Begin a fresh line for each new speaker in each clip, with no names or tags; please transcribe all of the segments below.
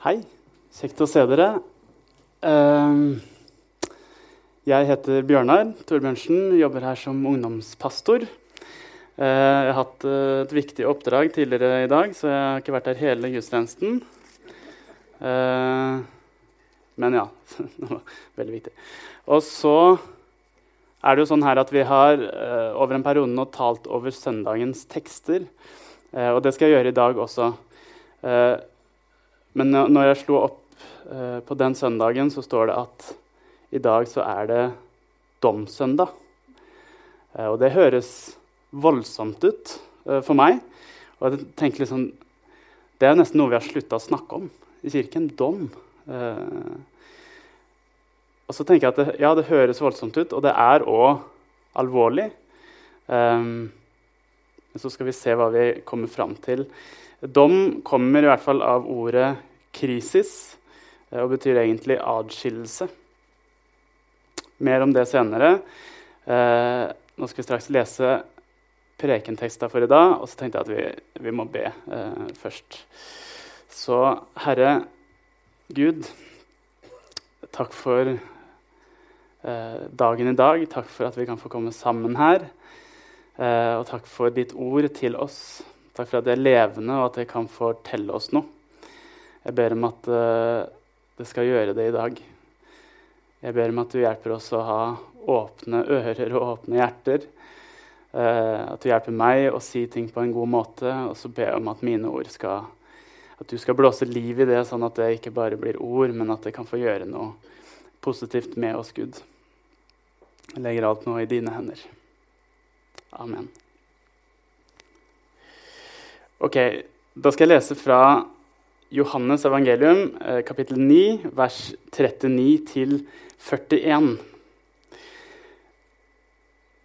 Hei. Kjekt å se dere. Ehm, jeg heter Bjørnar Torbjørnsen, jobber her som ungdomspastor. Eh, jeg har hatt eh, et viktig oppdrag tidligere i dag, så jeg har ikke vært her hele gudstjenesten. Eh, men ja. Det var veldig viktig. Og så er det jo sånn her at vi har over en periode nå talt over søndagens tekster. og det skal jeg gjøre i dag også. Men når jeg slo opp eh, på den søndagen, så står det at i dag så er det domssøndag. Eh, og det høres voldsomt ut eh, for meg. Og jeg tenker liksom, Det er nesten noe vi har slutta å snakke om i kirken. Dom. Eh, og så tenker jeg at det, ja, det høres voldsomt ut, og det er òg alvorlig. Um, så skal vi se hva vi kommer fram til Dom kommer i hvert fall av ordet 'krisis' eh, og betyr egentlig adskillelse. Mer om det senere. Eh, nå skal vi straks lese prekenteksta for i dag, og så tenkte jeg at vi, vi må be eh, først. Så Herre Gud, takk for eh, dagen i dag. Takk for at vi kan få komme sammen her. Eh, og takk for ditt ord til oss. Takk for at det er levende, og at det kan fortelle oss noe. Jeg ber om at uh, det skal gjøre det i dag. Jeg ber om at du hjelper oss å ha åpne ører og åpne hjerter. Uh, at du hjelper meg å si ting på en god måte. Og så ber jeg om at mine ord skal At du skal blåse liv i det, sånn at det ikke bare blir ord, men at det kan få gjøre noe positivt med oss, Gud. Jeg legger alt nå i dine hender. Amen. Ok, Da skal jeg lese fra Johannes evangelium, eh, kapittel 9, vers 39 41.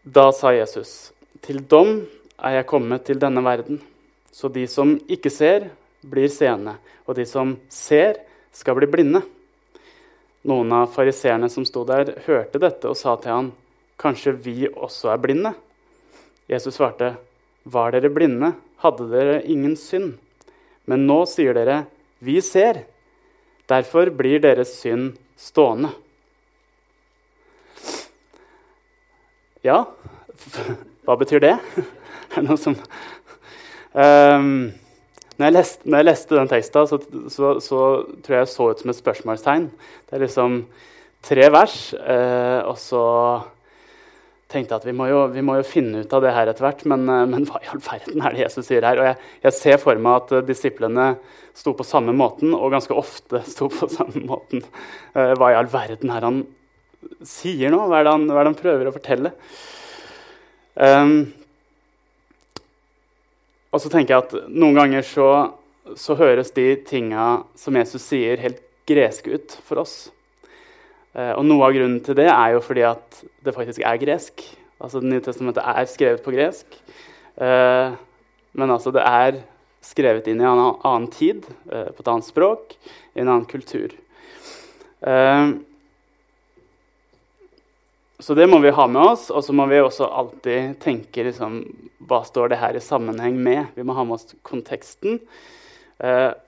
Da sa Jesus, 'Til dom er jeg kommet til denne verden.' 'Så de som ikke ser, blir seende, og de som ser, skal bli blinde.' Noen av fariseerne som sto der, hørte dette og sa til han, 'Kanskje vi også er blinde?' Jesus svarte, 'Var dere blinde, hadde dere ingen synd.' Men nå sier dere, 'Vi ser'. Derfor blir deres synd stående. Ja, hva betyr det? Er det noe som um, når, jeg leste, når, jeg leste, den teksten, så, så, så, tror jeg jeg så ut som et spørsmålstegn. Det er liksom tre vers, uh, og så tenkte at vi må, jo, vi må, jo, finne ut av det her etter hvert. Men, eh, men, hva i all verden er det Jesus sier her? Og jeg, jeg ser for meg at uh, disiplene sto på samme måten, og ganske ofte sto på samme måten. Uh, hva i all verden er han sier nå? Hva er det han, er det han prøver å fortelle? Um, og så tenker jeg at noen ganger så, så høres de tinga som Jesus sier, helt greske ut for oss. Eh, og Noe av grunnen til det er jo fordi at det faktisk er gresk. Altså Det nye testamentet er skrevet på gresk. Eh, men altså det er skrevet inn i en annen tid, eh, på et annet språk, i en annen kultur. Så det må vi ha med oss, og så må vi også alltid tenke liksom, hva står det her i sammenheng med. Vi må ha med oss konteksten.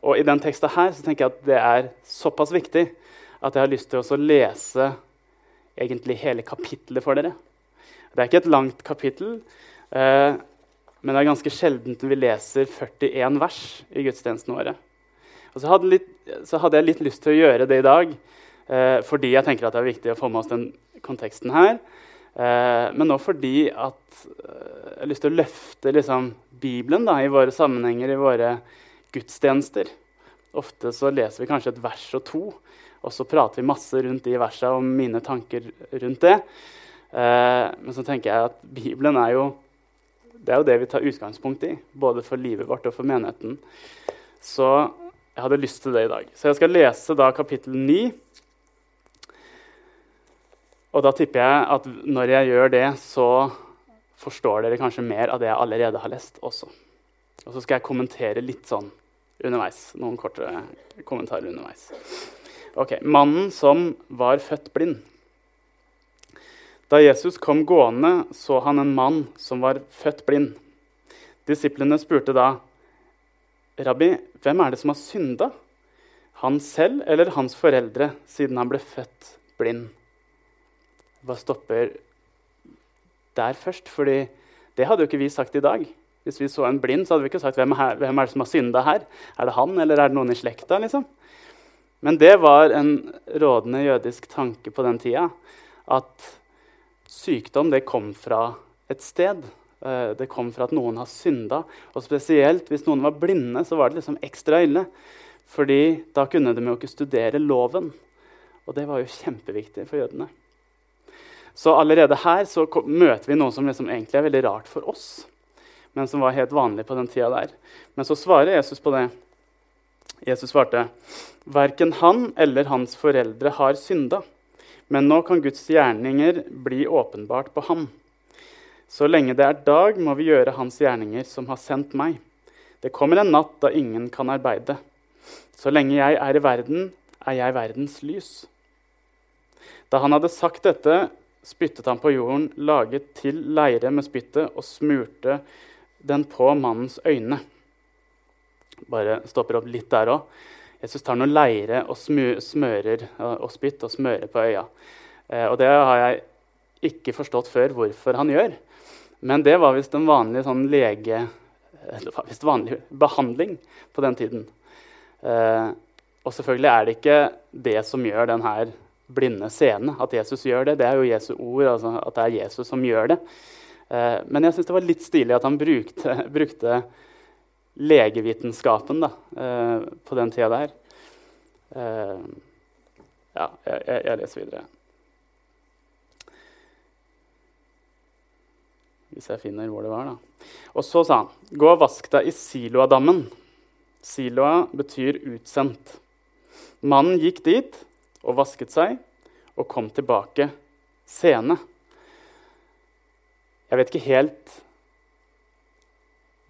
og i den teksten her så tenker jeg at det er såpass viktig at jeg har lyst til å lese egentlig hele kapittelet for dere. Det er ikke et langt kapittel, eh, men det er ganske sjeldent vi leser 41 vers i gudstjenestene våre. Så hadde, så hadde, jeg litt lyst til å gjøre det i dag eh, fordi jeg tenker at det er viktig å få med oss den konteksten her. Eh, men også fordi at eh, jeg har lyst til å løfte liksom, Bibelen da, i våre sammenhenger, i våre gudstjenester. Ofte så leser vi kanskje et vers og to, og så prater vi masse rundt de versene om mine tanker rundt det. Eh, men så tenker jeg at Bibelen er jo det er jo det vi tar utgangspunkt i, både for livet vårt og for menigheten. Så jeg hadde lyst til det i dag. Så jeg skal lese da kapittel 9. Og da tipper jeg at når jeg gjør det, så forstår dere kanskje mer av det jeg allerede har lest også. Og så skal jeg kommentere litt sånn underveis. Noen korte kommentarer underveis. Ok, Mannen som var født blind. Da Jesus kom gående, så han en mann som var født blind. Disiplene spurte da, 'Rabbi, hvem er det som har synda?' han selv eller hans foreldre, siden han ble født blind? Hva stopper der først, fordi det hadde jo ikke vi sagt i dag. Hvis vi så en blind, så hadde vi ikke sagt hvem, er, hvem er det som har synda her. Er det han, eller er det noen i slekta? liksom? Men det var en rådende jødisk tanke på den tida. At sykdom det kom fra et sted. Eh, det kom fra at noen har synda. Og spesielt hvis noen var blinde, så var det liksom ekstra ille. Fordi da kunne de jo ikke studere loven. Og det var jo kjempeviktig for jødene. Så allerede her så møter vi noe som liksom egentlig er veldig rart for oss men som var helt vanlig på den tida der. Men så svarer Jesus på det. Jesus svarte, verken han eller hans foreldre har synda, men nå kan Guds gjerninger bli åpenbart på ham. Så lenge det er dag, må vi gjøre hans gjerninger som har sendt meg. Det kommer en natt da ingen kan arbeide. Så lenge jeg er i verden, er jeg verdens lys. Da han hadde sagt dette, spyttet han på jorden, laget til leire med spyttet, og smurte den på mannens øyne. Bare stopper opp litt der òg. Jesus tar noen leire og smører og spytt og smører på øya. Eh, og det har jeg ikke forstått før hvorfor han gjør. Men det var visst en vanlig sånn lege... Det var visst vanlig behandling på den tiden. Eh, og selvfølgelig er det ikke det som gjør den her blinde scenen. At Jesus gjør det. Det er jo Jesu ord, altså at det er Jesus som gjør det. Eh, men jeg syns det var litt stilig at han brukte, brukte legevitenskapen da, eh, på den tida der. Eh, ja, jeg, jeg, leser videre. Hvis jeg finner hvor det var, da. Og så sa han, gå og vask deg i Siloadammen. Siloa betyr utsendt. Mannen gikk dit og vasket seg og kom tilbake sene. Jeg vet ikke helt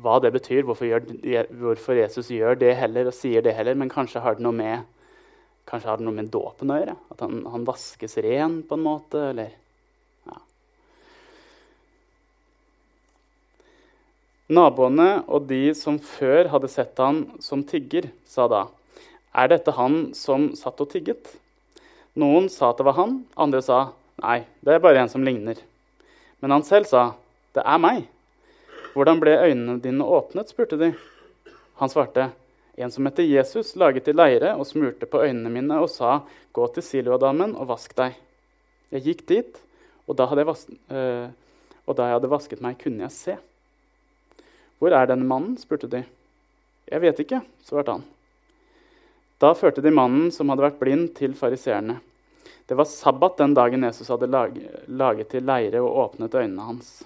hva det betyr, hvorfor, gjør, hvorfor, Jesus gjør det heller og sier det heller, men kanskje har det noe med, kanskje noe med dåpen å gjøre? At han, han, vaskes ren på en måte, eller. Naboene og de som før hadde sett han som tigger, sa da, er dette han som satt og tigget? Noen sa at det var han, andre sa nei, det er bare en som ligner. Men han selv sa, 'Det er meg.' 'Hvordan ble øynene dine åpnet?' spurte de. Han svarte, 'En som heter Jesus, laget i leire og smurte på øynene mine og sa:" 'Gå til Siloadammen og vask deg.' Jeg gikk dit, og da, vas øh, og da jeg hadde vasket meg, kunne jeg se. 'Hvor er denne mannen?' spurte de. 'Jeg vet ikke', svarte han. Da førte de mannen som hadde vært blind, til fariseerne. Det var sabbat den dagen Jesus hadde laget til leire og åpnet øynene hans.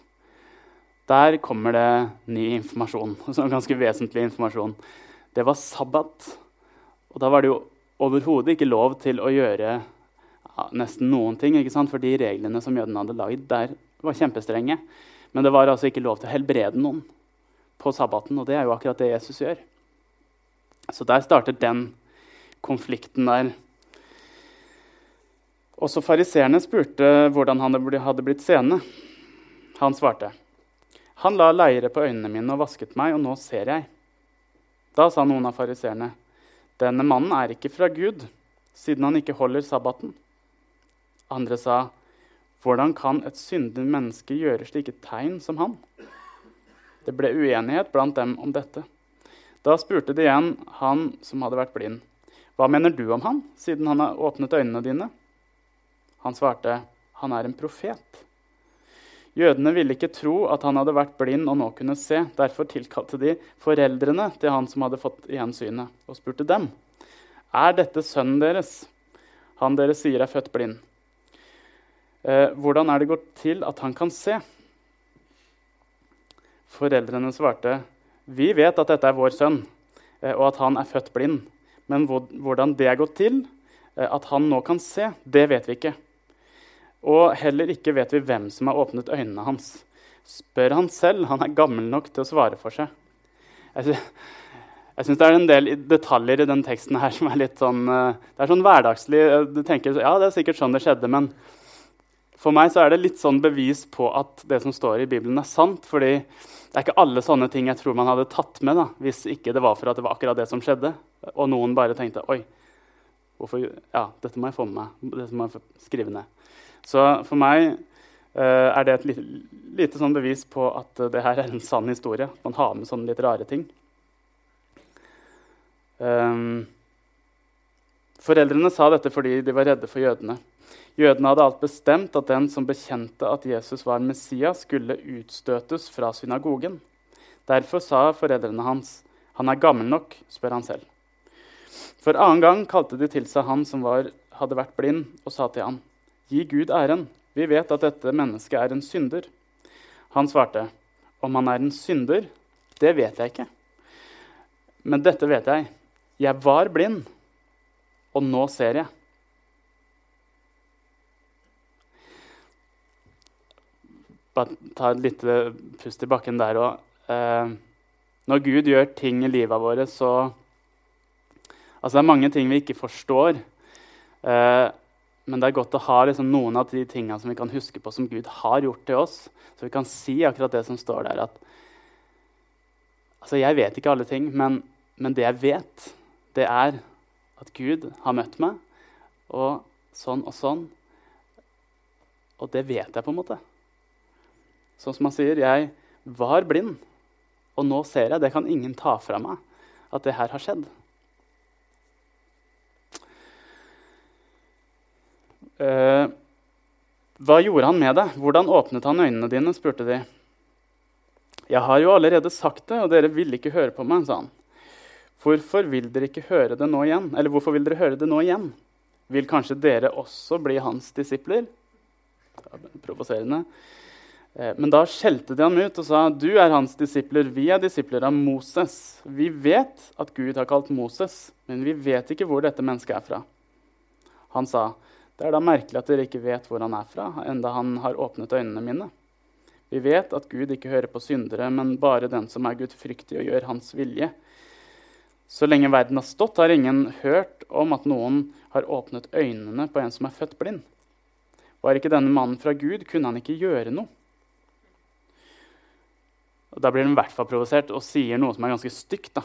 Der kommer det ny informasjon, ganske vesentlig informasjon. Det var sabbat. Og da var det jo overhodet ikke lov til å gjøre ja, nesten noen ting. For de reglene som jødene hadde laget der, var kjempestrenge. Men det var altså ikke lov til å helbrede noen på sabbaten, og det er jo akkurat det Jesus gjør. Så der starter den konflikten der. Også fariseerne spurte hvordan han hadde blitt seende. Han svarte, 'Han la leire på øynene mine og vasket meg, og nå ser jeg.' Da sa noen av fariseerne, 'Denne mannen er ikke fra Gud, siden han ikke holder sabbaten.' Andre sa, 'Hvordan kan et syndig menneske gjøre slike tegn som han?' Det ble uenighet blant dem om dette. Da spurte de igjen han som hadde vært blind, 'Hva mener du om han, siden han har åpnet øynene dine?' Han svarte, 'Han er en profet'. Jødene ville ikke tro at han hadde vært blind og nå kunne se. Derfor tilkalte de foreldrene til han som hadde fått igjen synet, og spurte dem, 'Er dette sønnen deres, han dere sier er født blind?' Eh, hvordan er det gått til at han kan se? Foreldrene svarte, 'Vi vet at dette er vår sønn, eh, og at han er født blind.' Men hvordan det er gått til, eh, at han nå kan se, det vet vi ikke. Og heller ikke vet vi hvem som har åpnet øynene hans. Spør han selv, han er gammel nok til å svare for seg. Jeg, syns det er en del detaljer i den teksten her som er litt sånn eh, Det er sånn hverdagslig. Eh, du tenker ja, det er sikkert sånn det skjedde, men for meg så er det litt sånn bevis på at det som står i Bibelen, er sant. fordi det er ikke alle sånne ting jeg tror man hadde tatt med da, hvis ikke det var for at det var akkurat det som skjedde. Og noen bare tenkte oi, Hvorfor, ja, dette må jeg få med meg. Dette må jeg skrive ned. Så for meg uh, er det et lite, lite sånn bevis på at uh, det her er en sann historie. Man har med sånne litt rare ting. Um, foreldrene sa dette fordi de var redde for jødene. Jødene hadde alt bestemt at den som bekjente at Jesus var Messias, skulle utstøtes fra synagogen. Derfor sa foreldrene hans, 'Han er gammel nok', spør han selv. For annen gang kalte de til seg han som var, hadde vært blind, og sa til han, 'Gi Gud æren. Vi vet at dette mennesket er en synder.' Han svarte, 'Om han er en synder, det vet jeg ikke.' Men dette vet jeg. Jeg var blind, og nå ser jeg. Bare ta et lite pust i bakken der òg. Eh, når Gud gjør ting i livet vårt, så Altså, det er mange ting vi ikke forstår. Eh, men det er godt å ha liksom, noen av de tingene som vi kan huske på som Gud har gjort til oss. Så vi kan si akkurat det som står der. at altså, Jeg vet ikke alle ting, men, men det jeg vet, det er at Gud har møtt meg, og sånn og sånn. Og det vet jeg, på en måte. Sånn som han sier, jeg var blind, og nå ser jeg. Det kan ingen ta fra meg at det her har skjedd. Uh, hva gjorde han med det? Hvordan åpnet han øynene dine? spurte de. Jeg har jo allerede sagt det, og dere ville ikke høre på meg, sa han. Hvorfor vil dere ikke høre det nå igjen? Eller hvorfor vil dere høre det nå igjen? Vil kanskje dere også bli hans disipler? Provoserende. Uh, men da skjelte de ham ut og sa, 'Du er hans disipler, vi er disipler av Moses.' 'Vi vet at Gud har kalt Moses, men vi vet ikke hvor dette mennesket er fra.' Han sa, det er da merkelig at dere ikke vet hvor han er fra, enda han har åpnet øynene mine. Vi vet at Gud ikke hører på syndere, men bare den som er gudfryktig og gjør hans vilje. Så lenge verden har stått, har ingen hørt om at noen har åpnet øynene på en som er født blind. Var ikke denne mannen fra Gud, kunne han ikke gjøre noe. Og da blir han i hvert fall provosert og sier noe som er ganske stygt. Da.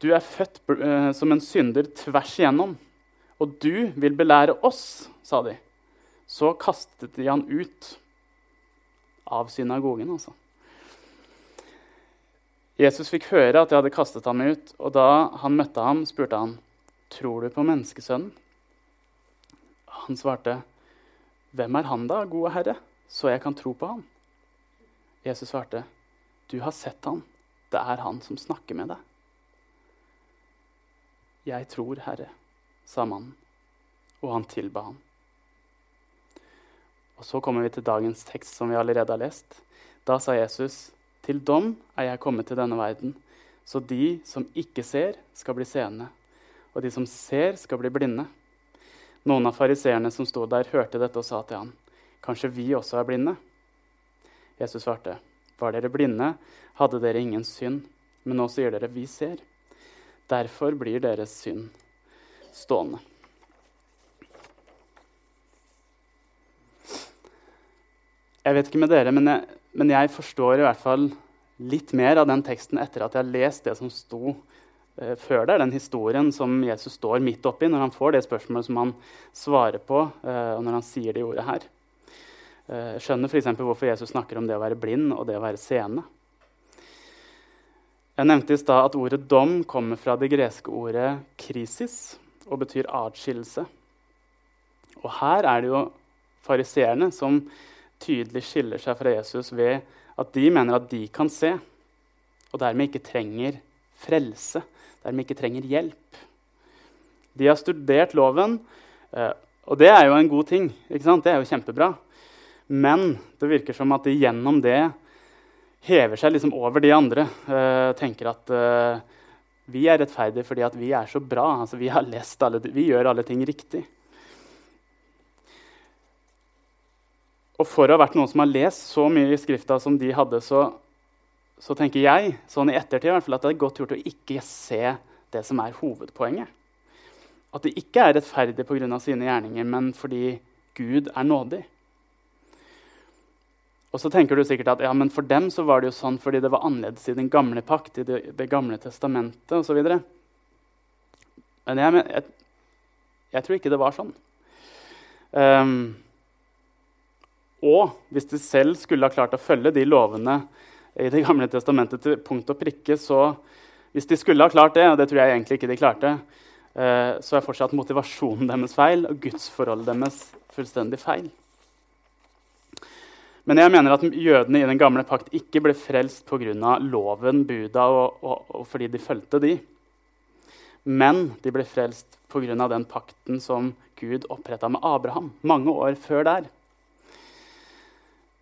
Du er født uh, som en synder tvers igjennom. Og du vil belære oss, sa de. Så kastet de han ut av synagogen, altså. Jesus fikk høre at de hadde kastet ham ut, og da han møtte ham, spurte han, 'Tror du på menneskesønnen?' Han svarte, 'Hvem er han da, gode Herre, så jeg kan tro på ham?' Jesus svarte, 'Du har sett han. Det er han som snakker med deg.' 'Jeg tror, Herre', sa mannen, og han tilba ham. Og Så kommer vi til dagens tekst, som vi allerede har lest. Da sa Jesus, 'Til dom er jeg kommet til denne verden, så de som ikke ser, skal bli seende, og de som ser, skal bli blinde.' Noen av fariseerne som sto der, hørte dette og sa til ham, 'Kanskje vi også er blinde?' Jesus svarte, 'Var dere blinde, hadde dere ingen synd.' Men nå sier dere, 'Vi ser.' Derfor blir deres synd stående. Jeg vet ikke med dere, men jeg, men jeg, forstår i hvert fall litt mer av den teksten etter at jeg har lest det som sto eh, før der, Den historien som Jesus står midt oppi når han får det spørsmålet som han svarer på, eh, og når han sier det ordet her. Eh, jeg skjønner f.eks. hvorfor Jesus snakker om det å være blind og det å være seende. Jeg nevnte i stad at ordet 'dom' kommer fra det greske ordet 'krisis' og betyr atskillelse. Og her er det jo fariseerne som tydelig skiller seg fra Jesus ved at de mener at de kan se, og dermed ikke trenger frelse, dermed ikke trenger hjelp. De har studert loven, eh, og det er jo en god ting. Det er jo kjempebra. Men det virker som at de gjennom det hever seg liksom over de andre. Uh, tenker at uh, vi er rettferdige fordi vi er så bra. Altså, vi, alle, vi gjør alle ting riktig. Og for å ha vært noen som har lest så mye i Skrifta som de hadde, så, så tenker jeg sånn i ettertid i hvert fall, at det er godt gjort å ikke se det som er hovedpoenget. At de ikke er rettferdige pga. sine gjerninger, men fordi Gud er nådig. Og så tenker du sikkert at ja, men for dem så var det jo sånn fordi det var annerledes i den gamle pakt, i det, det gamle testamentet osv. Men jeg, jeg, Jeg tror ikke det var sånn. Um, og hvis de selv skulle ha klart å følge de lovene i Det gamle testamentet til punkt og prikke, så hvis de skulle ha klart det, og det tror jeg egentlig ikke de klarte, uh, så er fortsatt motivasjonen deres feil og gudsforholdet deres fullstendig feil. Men jeg mener at jødene i den gamle pakt ikke ble frelst pga. loven, buda, og, og, og, fordi de fulgte de. Men de ble frelst pga. den pakten som Gud oppretta med Abraham mange år før der.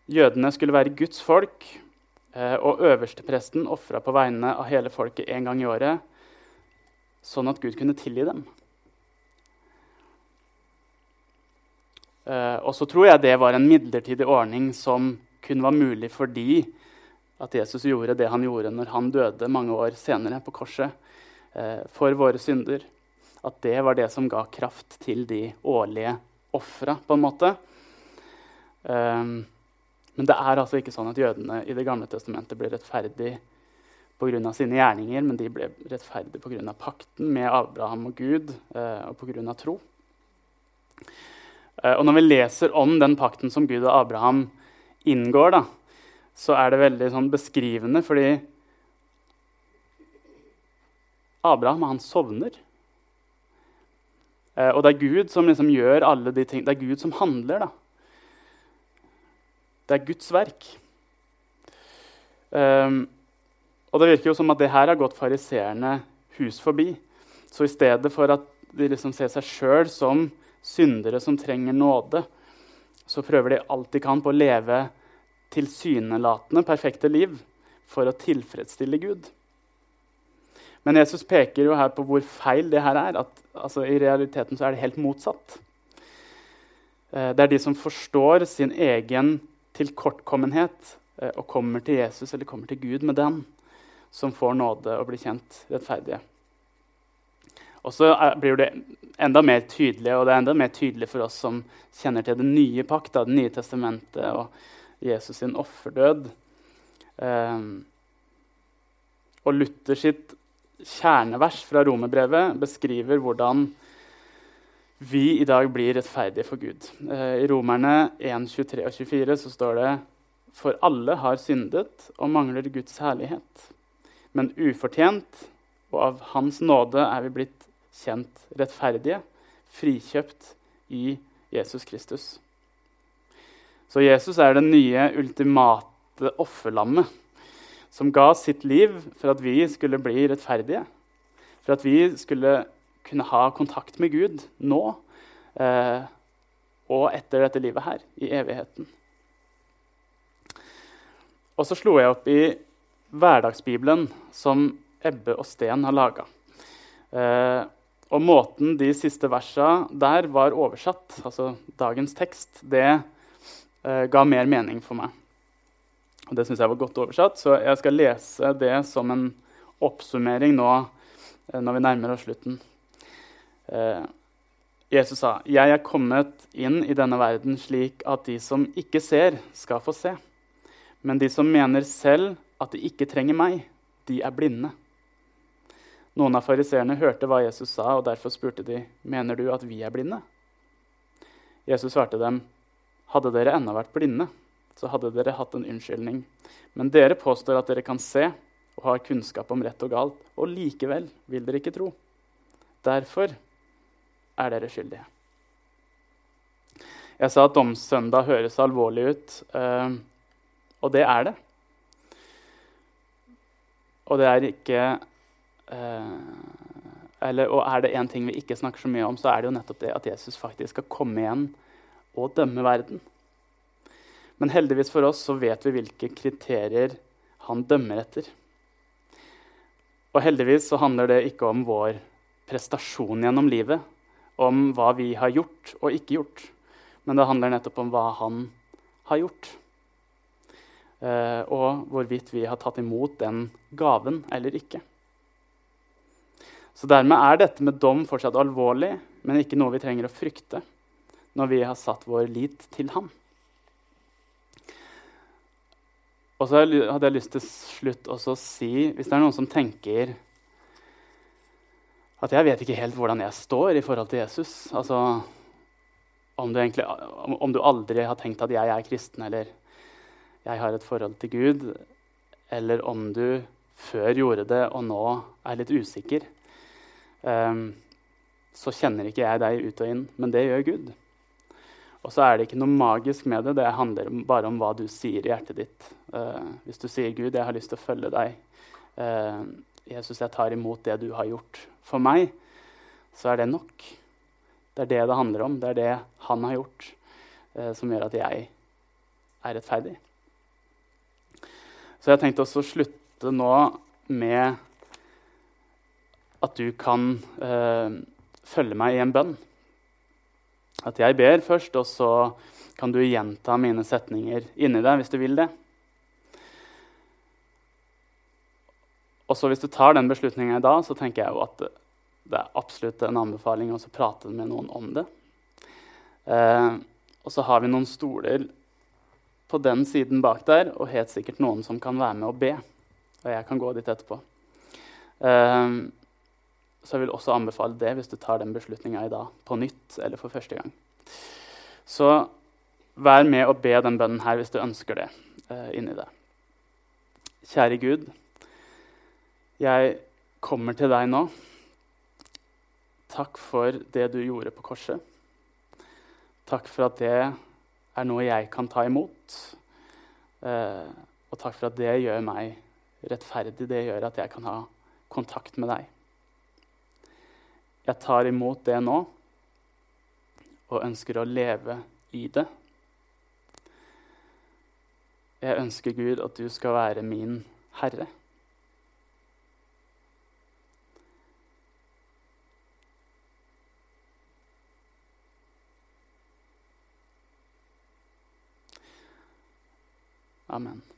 Jødene skulle være Guds folk, eh, og øverstepresten ofra på vegne av hele folket én gang i året, sånn at Gud kunne tilgi dem. Eh, og så tror jeg det var en midlertidig ordning som kun var mulig fordi at Jesus gjorde det han gjorde når han døde mange år senere på korset eh, for våre synder. At det var det som ga kraft til de årlige ofra, på en måte. Um, men det er altså ikke sånn at jødene i Det gamle testamentet ble rettferdig pga. sine gjerninger, men de ble rettferdige pga. pakten med Abraham og Gud eh, og pga. tro. Eh, og når vi leser om den pakten som Gud og Abraham inngår, da, så er det veldig sånn beskrivende, fordi Abraham han sovner. Eh, og det er Gud som liksom gjør alle de ting. Det er Gud som handler. da. Det er Guds verk. Um, og det virker jo som at det her har gått fariseerne hus forbi. Så i stedet for at de liksom ser seg sjøl som syndere som trenger nåde, så prøver de alt de kan på å leve tilsynelatende perfekte liv for å tilfredsstille Gud. Men Jesus peker jo her på hvor feil det her er. at altså, I realiteten så er det helt motsatt. Eh, det er de som forstår sin egen tilkortkommenhet eh, og kommer til Jesus eller kommer til Gud med den, som får nåde og blir kjent rettferdige. Og så blir det enda mer tydelig, og det er enda mer tydelig for oss som kjenner til den nye pakt, Det nye testamentet og Jesus sin offerdød. Um, og Luther sitt kjernevers fra romerbrevet beskriver hvordan vi i dag blir rettferdige for Gud. Eh, I Romerne 1, 23 og 24 så står det For alle har syndet og mangler Guds herlighet. Men ufortjent og av Hans nåde er vi blitt kjent rettferdige, frikjøpt i Jesus Kristus. Så Jesus er det nye, ultimate offerlammet som ga sitt liv for at vi skulle bli rettferdige. For at vi skulle kunne ha kontakt med Gud nå eh, og etter dette livet her, i evigheten. Og så slo jeg opp i Hverdagsbibelen, som Ebbe og Sten har laga. Eh, og måten de siste versa der var oversatt, altså dagens tekst, det eh, ga mer mening for meg. Og Det syns jeg var godt oversatt, så jeg skal lese det som en oppsummering nå eh, når vi nærmer oss slutten. Eh, Jesus sa, 'Jeg er kommet inn i denne verden slik at de som ikke ser, skal få se.' 'Men de som mener selv at de ikke trenger meg, de er blinde.' Noen av fariseerne hørte hva Jesus sa, og derfor spurte de, 'Mener du at vi er blinde?' Jesus svarte dem, 'Hadde dere ennå vært blinde, så hadde dere hatt en unnskyldning.' 'Men dere påstår at dere kan se og har kunnskap om rett og galt, og likevel vil dere ikke tro.' Derfor er dere skyldige. Jeg sa at domssøndag høres alvorlig ut, eh, og det er det. Og det er ikke eh, eller, Og er det én ting vi ikke snakker så mye om, så er det jo nettopp det at Jesus faktisk skal komme igjen og dømme verden. Men heldigvis for oss så vet vi hvilke kriterier han dømmer etter. Og heldigvis så handler det ikke om vår prestasjon gjennom livet, om hva vi har gjort og ikke gjort. Men det handler nettopp om hva han har gjort. Eh, og hvorvidt vi har tatt imot den gaven eller ikke. Så Dermed er dette med dom fortsatt alvorlig, men ikke noe vi trenger å frykte når vi har satt vår lit til ham. Og så hadde jeg lyst til slutt også å si, hvis det er noen som tenker at jeg vet ikke helt hvordan jeg står i forhold til Jesus. Altså, om du, egentlig, om du aldri har tenkt at jeg er kristen, eller jeg har et forhold til Gud, eller om du før gjorde det og nå er litt usikker, um, så kjenner ikke jeg deg ut og inn, men det gjør Gud. Og så er det ikke noe magisk med det. Det handler bare om hva du sier i hjertet ditt. Uh, hvis du sier 'Gud, jeg har lyst til å følge deg', uh, 'Jesus, jeg tar imot det du har gjort for meg', så er det nok. Det er det det handler om. Det er det han har gjort, eh, som gjør at jeg er rettferdig. Så jeg har tenkt også å slutte nå med at du kan eh, følge meg i en bønn. At jeg ber først, og så kan du gjenta mine setninger inni deg hvis du vil det. Og så Hvis du tar den beslutninga dag, så tenker jeg jo at det er absolutt en anbefaling å prate med noen om det. Eh, og så har vi noen stoler på den siden bak der, og helt sikkert noen som kan være med og be. Og jeg kan gå dit etterpå. Eh, så jeg vil også anbefale det hvis du tar den beslutninga i dag på nytt eller for første gang. Så vær med og be den bønnen her hvis du ønsker det eh, inni det. Kjære Gud, jeg kommer til deg nå. Takk for det du gjorde på korset. Takk for at det er noe jeg kan ta imot. Eh, og takk for at det gjør meg rettferdig. Det gjør at jeg kan ha kontakt med deg. Jeg tar imot det nå og ønsker å leve i det. Jeg ønsker, Gud, at du skal være min herre. Amen.